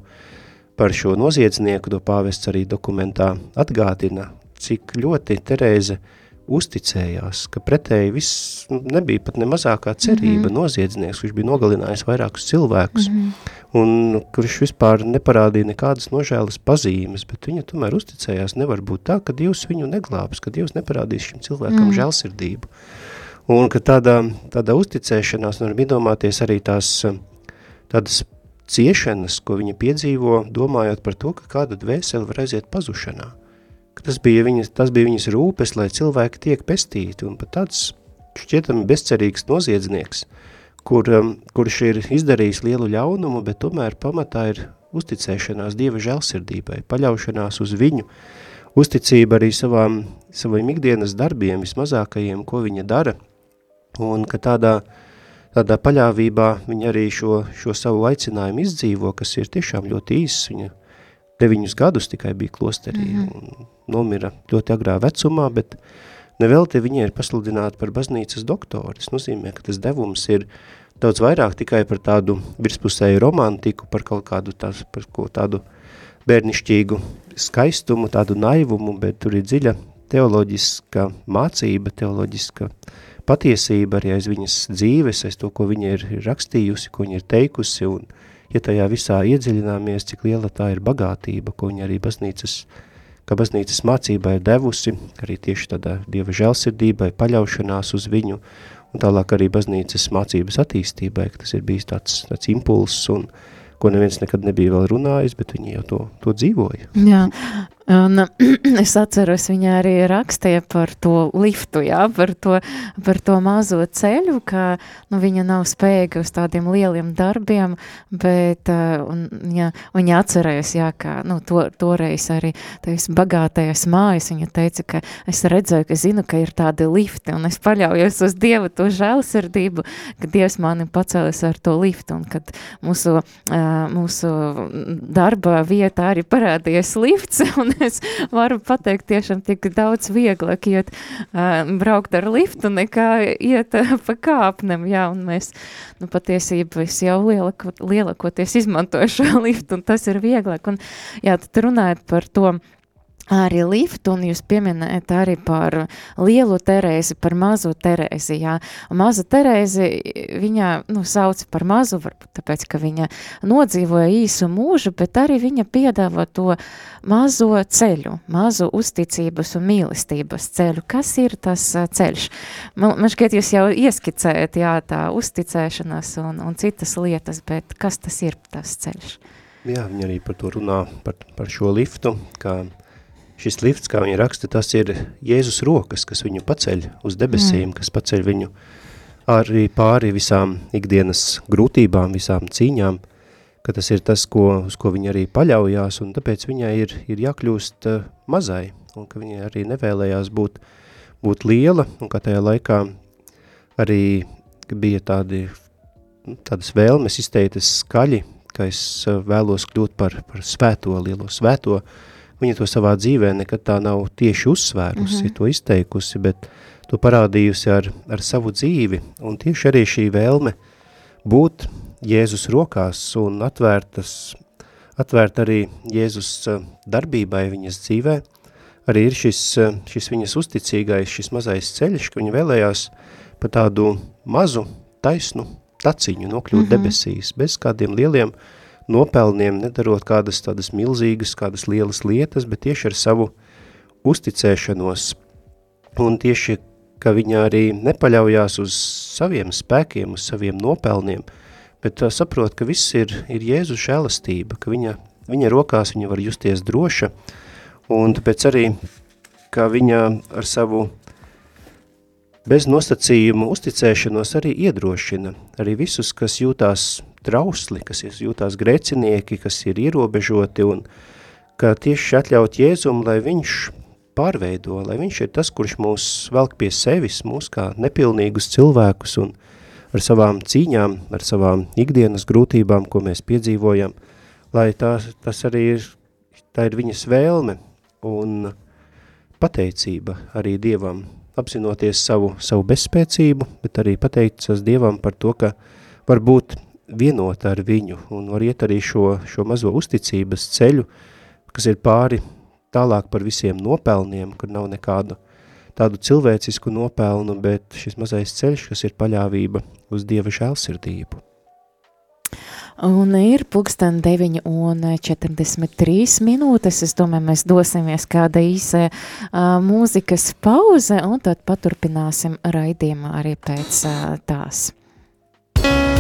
par šo noziedznieku, to pāvests arī dokumentā atgādina, cik ļoti Terēze uh, uzticējās, ka pretēji viss nu, nebija pat ne mazākā cerība mm -hmm. noziedznieks, kurš bija nogalinājis vairākus cilvēkus, mm -hmm. un kurš vispār neparādīja nekādas nožēlas pazīmes, bet viņa tomēr uzticējās, nevar būt tā, ka Dievs viņu neglābs, ka Dievs neparādīs šim cilvēkam mm -hmm. žēlsirdību. Un ka tādā, tādā uzticēšanās, nu, varam iedomāties arī tās tādas ciešanas, ko viņa piedzīvo, domājot par to, ka kāda dvēsele var aiziet pazušanā ka tas bija, viņas, tas bija viņas rūpes, lai cilvēki tiek pestīti, un pat tāds šķietami bezcerīgs noziedznieks, kur, um, kurš ir izdarījis lielu ļaunumu, bet tomēr pamatā ir uzticēšanās Dieva žēlsirdībai, paļaušanās uz viņu, uzticība arī savām, saviem ikdienas darbiem, vismazākajiem, ko viņa dara, un ka tādā, tādā paļāvībā viņa arī šo, šo savu aicinājumu izdzīvo, kas ir tiešām ļoti īss, viņa deviņus gadus tikai bija klosterī mm -hmm. un nomira ļoti agrā vecumā, bet nevelti viņa ir pasludināta par baznīcas doktoru. Tas nozīmē, ka tas devums ir daudz vairāk tikai par tādu virspusēju romantiku, par kaut kādu tās, par ko tādu bērnišķīgu skaistumu, tādu naivumu, bet tur ir dziļa teoloģiska mācība, teoloģiska patiesība arī aiz viņas dzīves, aiz to, ko viņa ir rakstījusi, ko viņa ir teikusi, un ja tajā visā iedziļināmies, cik liela tā ir bagātība, ko viņa arī baznīcas, ka baznīcas mācība ir devusi, arī tieši tādā Dieva žēlsirdībai, paļaušanās uz viņu, un tālāk arī baznīcas mācības attīstībai, ka tas ir bijis tāds, tāds impulss, un ko neviens nekad nebija vēl runājis, bet viņi jau to, to dzīvoja. Jā, Un es atceros, viņa arī rakstīja par to liftu, jā, par to, par to mazo ceļu, ka nu, viņa nav spējīga uz tādiem lieliem darbiem, bet uh, un, jā, viņa atcerējās, jā, ka nu, to, toreiz arī tevis bagātajās mājas, viņa teica, ka es redzēju, ka zinu, ka ir tādi lifti, un es paļaujos uz Dievu to žēlsirdību, ka Dievs mani pacēlis ar to liftu, un kad mūsu, uh, mūsu darba vietā arī parādījies lifts, un es varu pateikt tiešām tik daudz vieglāk iet uh, braukt ar liftu nekā iet uh, pa kāpnem, jā, un mēs, nu, patiesībā es jau lielako, lielakoties izmantoju šo liftu, un tas ir vieglāk, un jā, tad runājot par to, arī liftu, un jūs pieminējat arī par lielu Terēzi, par mazu Terēzi, jā. Maza Terēzi, viņa, nu, sauc par mazu, varbūt tāpēc, ka viņa nodzīvoja īsu mūžu, bet arī viņa piedāvā to mazo ceļu, mazu uzticības un mīlestības ceļu. Kas ir tas ceļš? Man, man šķiet, jūs jau ieskicējat, jā, tā uzticēšanās un, un citas lietas, bet kas tas ir tas ceļš? Jā, viņa arī par to runā, par, par šo liftu, kā šis lifts, kā viņa raksta, tas ir Jēzus rokas, kas viņu paceļ uz debesīm, mm. kas paceļ viņu arī pāri visām ikdienas grūtībām, visām cīņām, ka tas ir tas, ko, uz ko viņa arī paļaujās, un tāpēc viņai ir, ir jākļūst uh, mazai, un ka viņa arī nevēlējās būt, būt liela, un ka tajā laikā arī bija tādi, tādas vēlmes izteiktas skaļi, ka es uh, vēlos kļūt par, par svēto, lielo svēto, uh, viņa to savā dzīvē nekad tā nav tieši uzsvērusi, mm -hmm. to izteikusi, bet to parādījusi ar, ar savu dzīvi, un tieši arī šī vēlme būt Jēzus rokās un atvērtas, atvērt arī Jēzus eh, darbībai viņas dzīvē, arī ir šis, eh, šis viņas uzticīgais, šis mazais ceļš, ka viņa vēlējās pa tādu mazu, taisnu taciņu nokļūt mm -hmm. debesīs, bez kādiem lieliem uh, nopelniem, nedarot kādas tādas milzīgas, kādas lielas lietas, bet tieši ar savu uzticēšanos. Un tieši, ka viņa arī nepaļaujās uz saviem spēkiem, uz saviem nopelniem, bet uh, saprot, ka viss ir, ir Jēzus žēlastība, ka viņa, viņa rokās viņa var justies droša, un tāpēc arī, ka viņa ar savu bez nosacījumu uzticēšanos arī iedrošina arī visus, kas jūtās trausli, kas ir jūtās grēcinieki, kas ir ierobežoti un ka tieši atļaut Jēzum, lai viņš pārveido, lai viņš ir tas, kurš mūs velk pie sevis, mūs kā nepilnīgus cilvēkus un ar savām cīņām, ar savām ikdienas grūtībām, ko mēs piedzīvojam, lai tā, tas arī ir, tā ir viņas vēlme un pateicība arī Dievam, apzinoties savu, savu bezspēcību, bet arī pateicas Dievam par to, ka var būt vienota ar viņu un var iet arī šo, šo mazo uzticības ceļu, kas ir pāri tālāk par visiem nopelniem, kur nav nekādu tādu cilvēcisku nopelnu, bet šis mazais ceļš, kas ir paļāvība uz Dieva žēlsirdību. Un ir pulksten 9 un 43 minūtes. Es domāju, mēs dosimies kāda īsa uh, mūzikas pauze un tad paturpināsim raidījumu arī pēc uh, tās. dodot sirdīs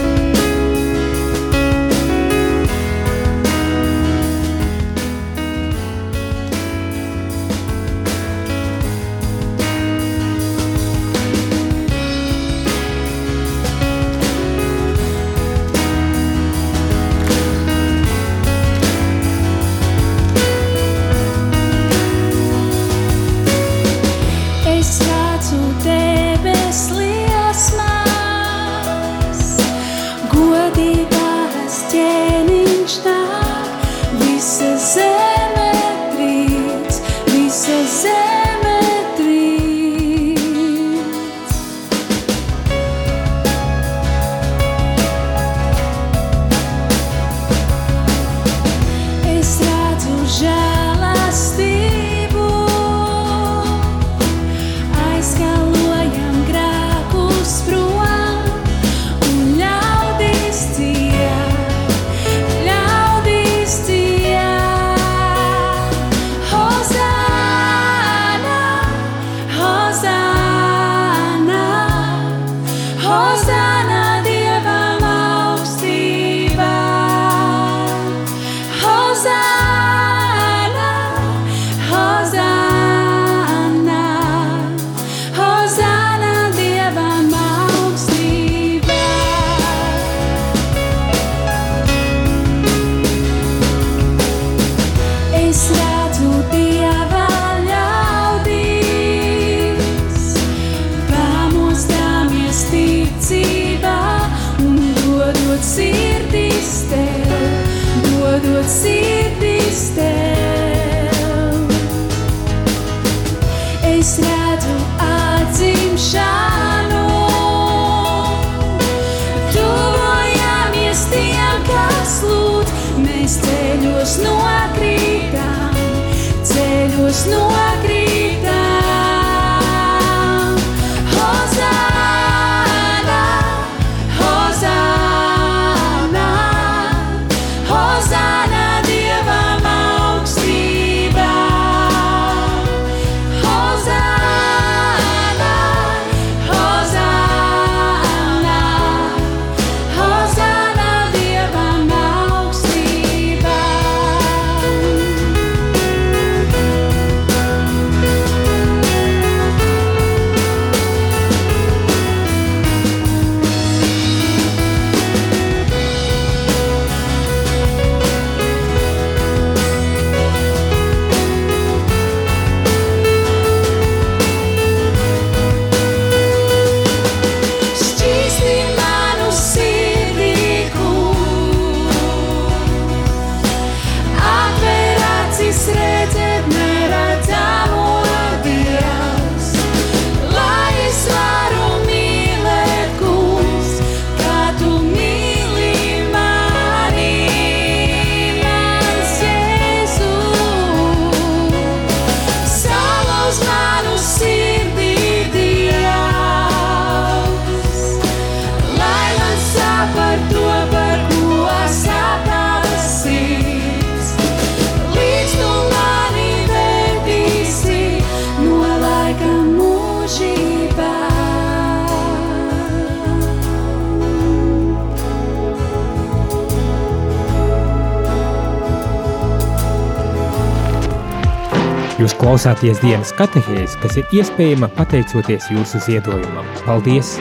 klausāties dienas katehēs, kas ir iespējama pateicoties jūsu ziedojumam. Paldies!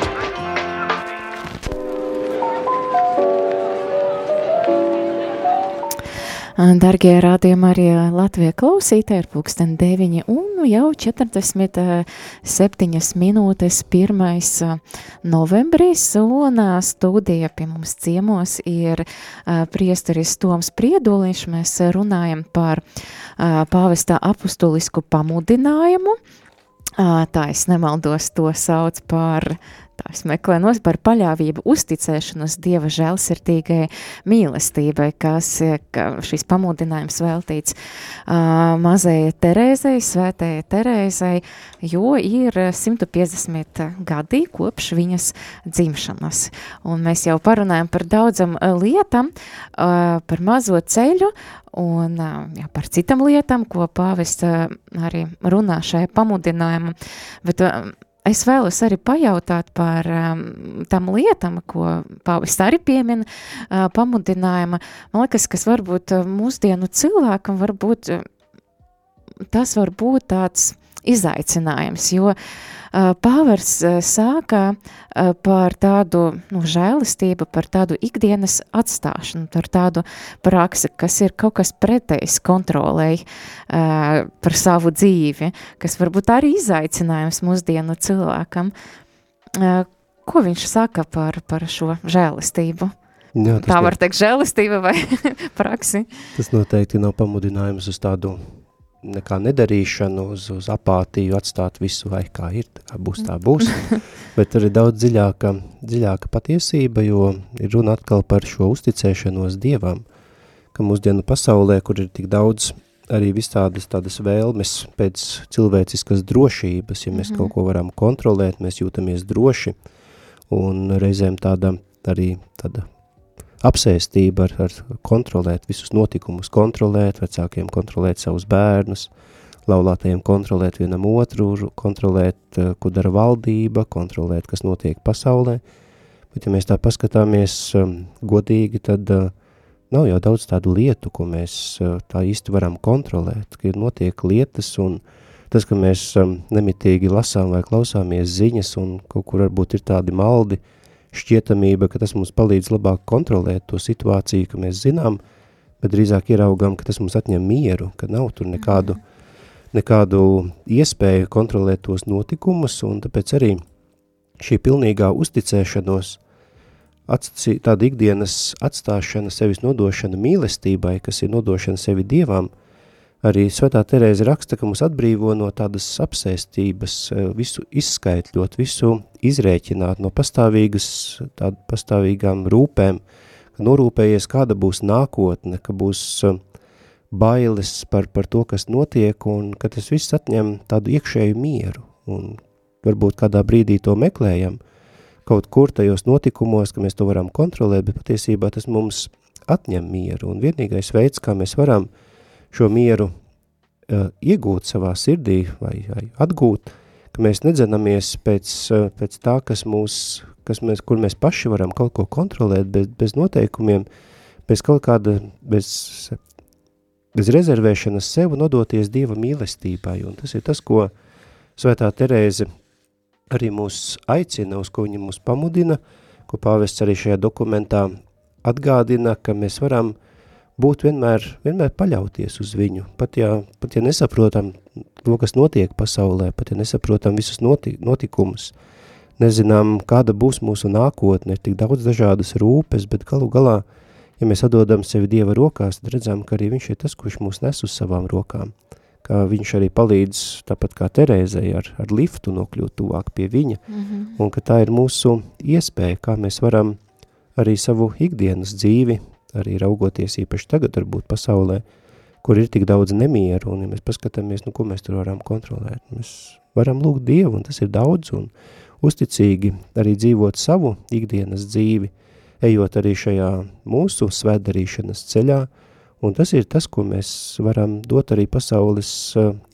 Dargie rādījumi arī Latvijas klausītāji ir pulksten 9 un nu jau 47 minūtes 1. novembris un studija pie mums ciemos ir priesteris Toms Prieduliņš. Mēs runājam par pāvestā apustulisku pamudinājumu. Tā es nemaldos, to sauc par Tā es meklēju nos par paļāvību, uzticēšanos Dieva žēlsirdīgai mīlestībai, kas ka šis pamudinājums veltīts uh, mazajai Terēzei, svētējai Terēzei, jo ir 150 gadi kopš viņas dzimšanas. Un mēs jau parunājam par daudzam lietam, uh, par mazo ceļu un jā, par citām lietām, ko pāvests arī runā šajā pamudinājumā, bet Es vēlos arī pajautāt par um, tam lietam, ko pāvis arī piemina uh, pamudinājuma. Man liekas, kas varbūt uh, mūsdienu cilvēkam varbūt uh, tas var būt tāds izaicinājums, jo Pāvers sāka par tādu nu, žēlistību, par tādu ikdienas atstāšanu, par tādu praksi, kas ir kaut kas pretējs kontrolēji par savu dzīvi, kas varbūt arī izaicinājums mūsdienu cilvēkam. Ko viņš saka par, par šo žēlistību? Jā, Tā var teikt žēlistība vai praksi? Tas noteikti nav pamudinājums uz tādu nekā nedarīšanu, uz, uz apātiju, atstāt visu vai kā ir, tā kā būs, tā būs. Bet tur ir daudz dziļāka, dziļāka patiesība, jo ir runa atkal par šo uzticēšanos Dievam, ka mūsdienu pasaulē, kur ir tik daudz arī vistādas tādas vēlmes pēc cilvēciskas drošības, ja mēs mm -hmm. kaut ko varam kontrolēt, mēs jūtamies droši, un reizēm tāda arī tāda apsēstība ar, ar kontrolēt visus notikumus, kontrolēt vecākiem, kontrolēt savus bērnus, laulātajiem kontrolēt vienam otru, kontrolēt, eh, ko dara valdība, kontrolēt, kas notiek pasaulē. Bet, ja mēs tā paskatāmies um, godīgi, tad uh, nav jau daudz tādu lietu, ko mēs uh, tā īsti varam kontrolēt, ka ir notiek lietas un tas, ka mēs um, nemitīgi lasām vai klausāmies ziņas un kaut kur varbūt ir tādi maldi, uh, šķietamība, ka tas mums palīdz labāk kontrolēt to situāciju, ka mēs zinām, bet drīzāk ieraugam, ka tas mums atņem mieru, ka nav tur nekādu, nekādu iespēju kontrolēt tos notikumus, un tāpēc arī šī pilnīgā uzticēšanos, atstī, tāda ikdienas atstāšana, sevis nodošana mīlestībai, kas ir nodošana sevi Dievam, Arī Svētā Terēze raksta, ka mūs atbrīvo no tādas apsēstības, eh, visu izskaitļot, visu izrēķināt no pastāvīgas, tādu pastāvīgām rūpēm, ka norūpējies, kāda būs nākotne, ka būs eh, bailes par, par to, kas notiek, un ka tas viss atņem tādu iekšēju mieru, un varbūt kādā brīdī to meklējam, kaut kur tajos notikumos, ka mēs to varam kontrolēt, bet patiesībā tas mums atņem mieru, un vienīgais veids, kā mēs varam šo mieru uh, iegūt savā sirdī vai, vai atgūt, ka mēs nedzenamies pēc, uh, pēc tā, kas mūs, kas mēs, kur mēs paši varam kaut ko kontrolēt, bez, bez noteikumiem, bez kaut kāda, bez bez rezervēšanas sev nodoties Dieva mīlestībai, un tas ir tas, ko Svētā Terēze arī mūs aicina, uz ko viņa mūs pamudina, ko pāvests arī šajā dokumentā atgādina, ka mēs varam būt vienmēr, vienmēr paļauties uz viņu, pat ja, pat ja nesaprotam to, kas notiek pasaulē, pat ja nesaprotam visus noti, notikumus, nezinām, kāda būs mūsu nākotne, ir tik daudz dažādas rūpes, bet galu galā ja mēs atdodam sevi Dieva rokās, tad redzam, ka arī viņš ir tas, kurš mūs nes uz savām rokām, ka viņš arī palīdz, tāpat kā Terēzei, ar, ar liftu nokļūt tuvāk pie viņa, mm -hmm. un ka tā ir mūsu iespēja, kā mēs varam arī savu ikdienas dzīvi, arī raugoties īpaši tagad varbūt pasaulē, kur ir tik daudz nemieru, un ja mēs paskatāmies, nu, ko mēs tur varam kontrolēt, mēs varam lūgt Dievu, un tas ir daudz, un uzticīgi arī dzīvot savu ikdienas dzīvi, ejot arī šajā mūsu svētdarīšanas ceļā, un tas ir tas, ko mēs varam dot arī pasaules,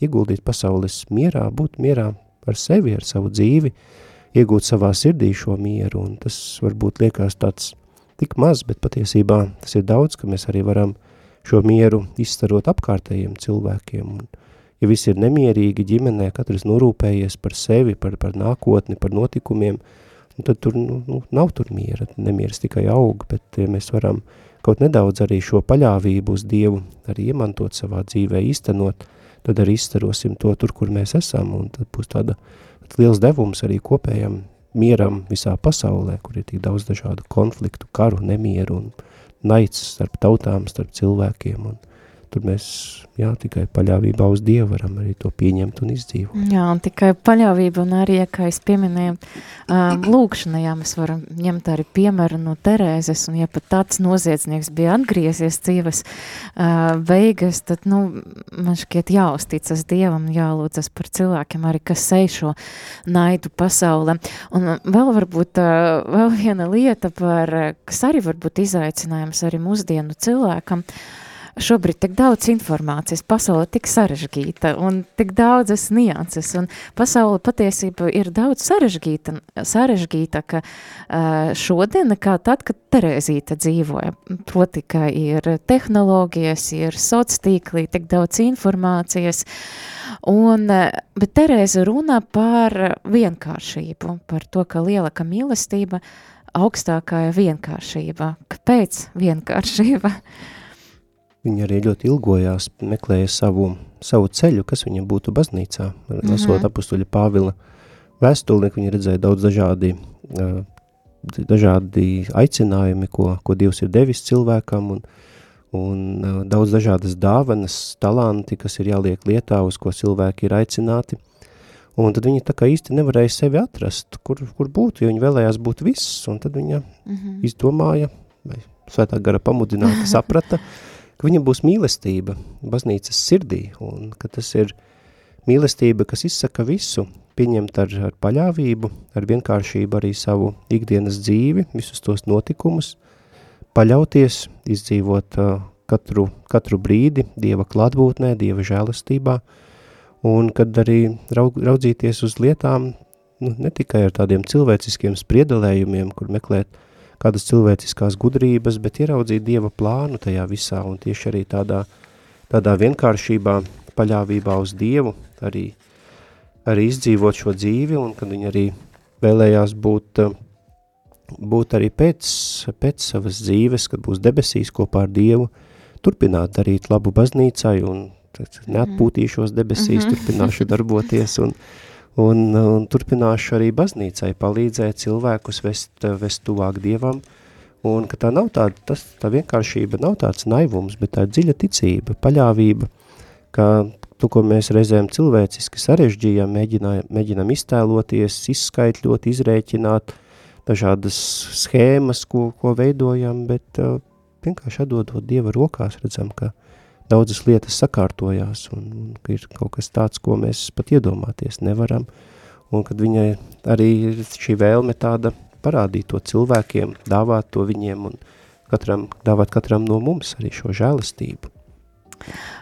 ieguldīt pasaules mierā, būt mierā ar sevi, ar savu dzīvi, iegūt savā sirdī šo mieru, un tas varbūt liekas tāds tik maz, bet patiesībā tas ir daudz, ka mēs arī varam šo mieru izstarot apkārtējiem cilvēkiem, un ja visi ir nemierīgi ģimenē, katrs norūpējies par sevi, par, par nākotni, par notikumiem, un tad tur nu, nu, nav tur miera, nemieras tikai aug, bet ja mēs varam kaut nedaudz arī šo paļāvību uz Dievu arī iemantot savā dzīvē, īstenot, tad arī izstarosim to tur, kur mēs esam, un tad būs tāda liels devums arī kopējam mieram visā pasaulē, kur ir tik daudz dažādu konfliktu, karu, nemieru un naids starp tautām, starp cilvēkiem, un tur mēs jā, tikai paļāvībā uz Dievu varam arī to pieņemt un izdzīvot. Jā, un tikai paļāvība un arī, kā es pieminēju, um, lūkšana, jā, mēs varam ņemt arī piemēru no Terēzes, un ja pat tāds noziedznieks bija atgriezies dzīves uh, beigas, tad, nu, man šķiet jāuzticas Dievam, jālūdzas par cilvēkiem arī, kas sej šo naidu pasaulē. Un vēl varbūt uh, vēl viena lieta par, kas arī varbūt izaicinājums arī mūsdienu cilvēkam, uh, šobrīd tik daudz informācijas, pasaule tik sarežģīta un tik daudzas nianses, un pasaule patiesība ir daudz sarežģīta, sarežģīta ka šodien nekā tad, kad Terēzīte dzīvoja. Proti, ka ir tehnoloģijas, ir sociātīklī, tik daudz informācijas, un, bet Terēza runā par vienkāršību, par to, ka lielāka mīlestība augstākā vienkāršība. Kāpēc vienkāršība? Viņa arī ļoti ilgojās, meklēja savu, savu ceļu, kas viņam būtu baznīcā. Mm -hmm. Lasot apustuļa Pāvila vēstuli, viņa redzēja daudz dažādi, dažādi aicinājumi, ko, ko Dievs ir devis cilvēkam, un, un daudz dažādas dāvanas, talanti, kas ir jāliek lietā, uz ko cilvēki ir aicināti. Un tad viņa tā kā īsti nevarēja sevi atrast, kur, kur būtu, jo viņa vēlējās būt viss, un tad viņa mm -hmm. izdomāja, vai svētā gara pamudināta saprata, ka viņam būs mīlestība baznīcas sirdī, un ka tas ir mīlestība, kas izsaka visu, pieņemt ar, ar paļāvību, ar vienkāršību arī savu ikdienas dzīvi, visus tos notikumus, paļauties, izdzīvot uh, katru, katru brīdi Dieva klātbūtnē, Dieva žēlastībā, un kad arī raug, raudzīties uz lietām, nu, ne tikai ar tādiem cilvēciskiem spriedelējumiem, kur meklēt kādas cilvēciskās gudrības, bet ieraudzīt Dieva plānu tajā visā un tieši arī tādā, tādā vienkāršībā, paļāvībā uz Dievu, arī, arī izdzīvot šo dzīvi un kad viņi arī vēlējās būt, būt arī pēc, pēc savas dzīves, kad būs debesīs kopā ar Dievu, turpināt darīt labu baznīcai un neatpūtīšos debesīs, mm -hmm. turpināšu darboties un, un, un turpināšu arī baznīcai palīdzēt cilvēkus vest, vest tuvāk Dievam, un ka tā nav tāda, tas, tā vienkāršība nav tāds naivums, bet tā dziļa ticība, paļāvība, ka to, ko mēs reizēm cilvēciski sarežģījām, mēģinām, iztēloties, izskaitļot, izrēķināt, dažādas schēmas, ko, ko veidojam, bet uh, vienkārši atdodot Dieva rokās redzam, ka daudzas lietas sakārtojās, un, un ir kaut kas tāds, ko mēs pat iedomāties nevaram, un kad viņai arī šī vēlme tāda parādīt to cilvēkiem, dāvāt to viņiem un katram, dāvāt katram no mums arī šo žēlastību.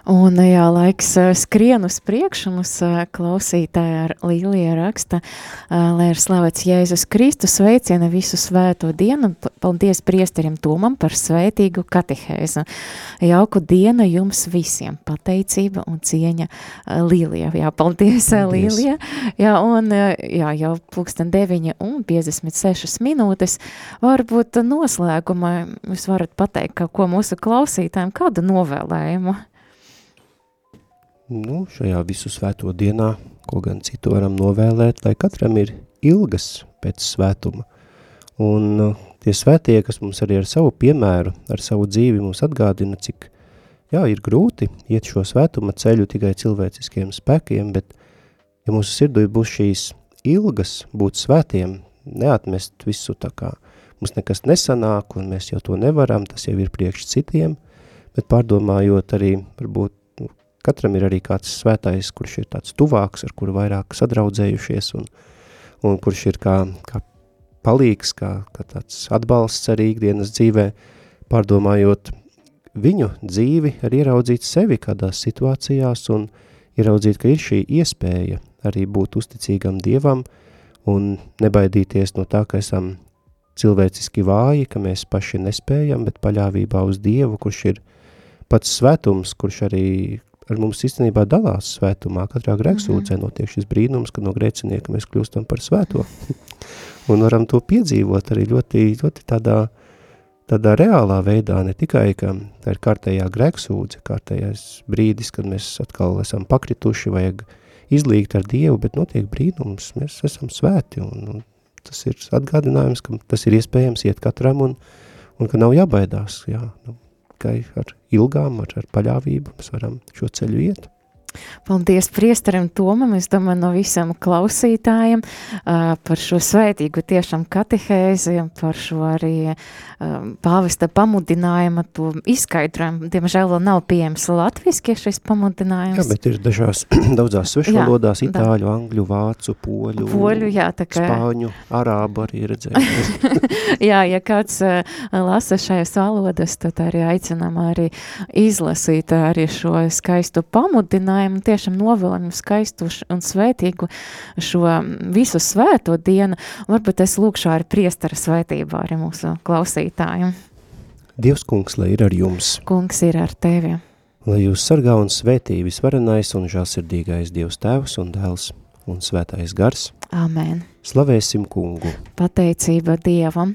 Un, jā, laiks skrien uz priekšu, mums klausītāja ar Līlija raksta, lai ir slavēts Jēzus Kristus, sveiciena visu svēto dienu, paldies priesterim Tomam par svētīgu katehēzu. Jauku dienu jums visiem, pateicība un cieņa Līlija. Jā, paldies, paldies. Līlija. Jā, un jā, jau pulksten 9 un 56 minūtes. Varbūt noslēgumā jūs varat pateikt, ko mūsu klausītājiem, kādu novēlējumu? Nu, šajā visu svēto dienā, ko gan citu varam novēlēt, lai katram ir ilgas pēc svētuma. Un uh, tie svētie, kas mums arī ar savu piemēru, ar savu dzīvi mums atgādina, cik, jā, ir grūti iet šo svētuma ceļu tikai cilvēciskiem spēkiem, bet, ja mūsu sirdī būs šīs ilgas būt svētiem, neatmest visu tā kā mums nekas nesanāk un mēs jau to nevaram, tas jau ir priekš citiem, bet pārdomājot arī varbūt Katram ir arī kāds svētais, kurš ir tāds tuvāks, ar kuru vairāk sadraudzējušies un, un kurš ir kā, kā palīgs, kā, kā tāds atbalsts arī ikdienas dzīvē, pārdomājot viņu dzīvi, arī ieraudzīt sevi kādās situācijās un ieraudzīt, ka ir šī iespēja arī būt uzticīgam Dievam un nebaidīties no tā, ka esam cilvēciski vāji, ka mēs paši nespējam, bet paļāvībā uz Dievu, kurš ir pats svētums, kurš arī ar mums īstenībā dalās svētumā. Katrā grēksūdzē mhm. notiek šis brīnums, kad no grēcinieka mēs kļūstam par svēto. un varam to piedzīvot arī ļoti, ļoti tādā, tādā reālā veidā, ne tikai, ka tā ir kārtējā grēksūdze, kārtējais brīdis, kad mēs atkal esam pakrituši, vajag izlīgt ar Dievu, bet notiek brīnums, mēs esam svēti, un, un tas ir atgādinājums, ka tas ir iespējams iet katram, un, un ka nav jābaidās, jā, nu, tikai ar ilgām, ar, ar paļāvību mēs varam šo ceļu iet. Paldies priesterim Tomam, es domāju, no visam klausītājiem uh, par šo svētīgu tiešām katehēzi, par šo arī uh, pāvesta pamudinājumu, to izskaidrojumu. Diemžēl vēl nav pieejams latviski šis pamudinājums. Jā, bet ir dažās daudzās svešvalodās, itāļu, da. angļu, vācu, poļu, poļu jā, tā kā... spāņu, arābu arī redzēt. jā, ja kāds uh, lasa šajās valodas, tad arī aicinām arī izlasīt arī šo skaistu pamudinājumu aicinājumu tiešām novēlam skaistu un svētīgu šo visu svēto dienu. Varbūt es lūkšu ar priestara svētībā arī mūsu klausītājiem. Dievs kungs, lai ir ar jums. Kungs ir ar tevi. Lai jūs sargā un svētī visvarenais un žāsirdīgais Dievs tēvs un dēls un svētais gars. Amen. Slavēsim kungu. Pateicība Dievam.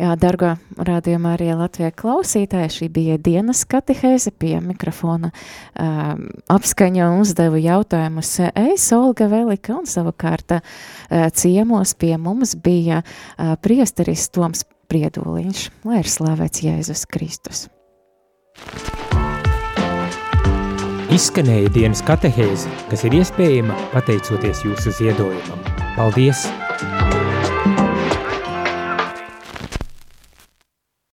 Jā, dargo rādījumā arī Latvijā klausītāji, šī bija dienas katehēze pie mikrofona uh, apskaņa un uzdevu jautājumus es, Olga Velika, un savukārt uh, ciemos pie mums bija uh, priesteris Toms Priedoliņš, lai ir slavēts Jēzus Kristus. Izskanēja dienas katehēze, kas ir iespējama pateicoties jūsu ziedojumam. Paldies!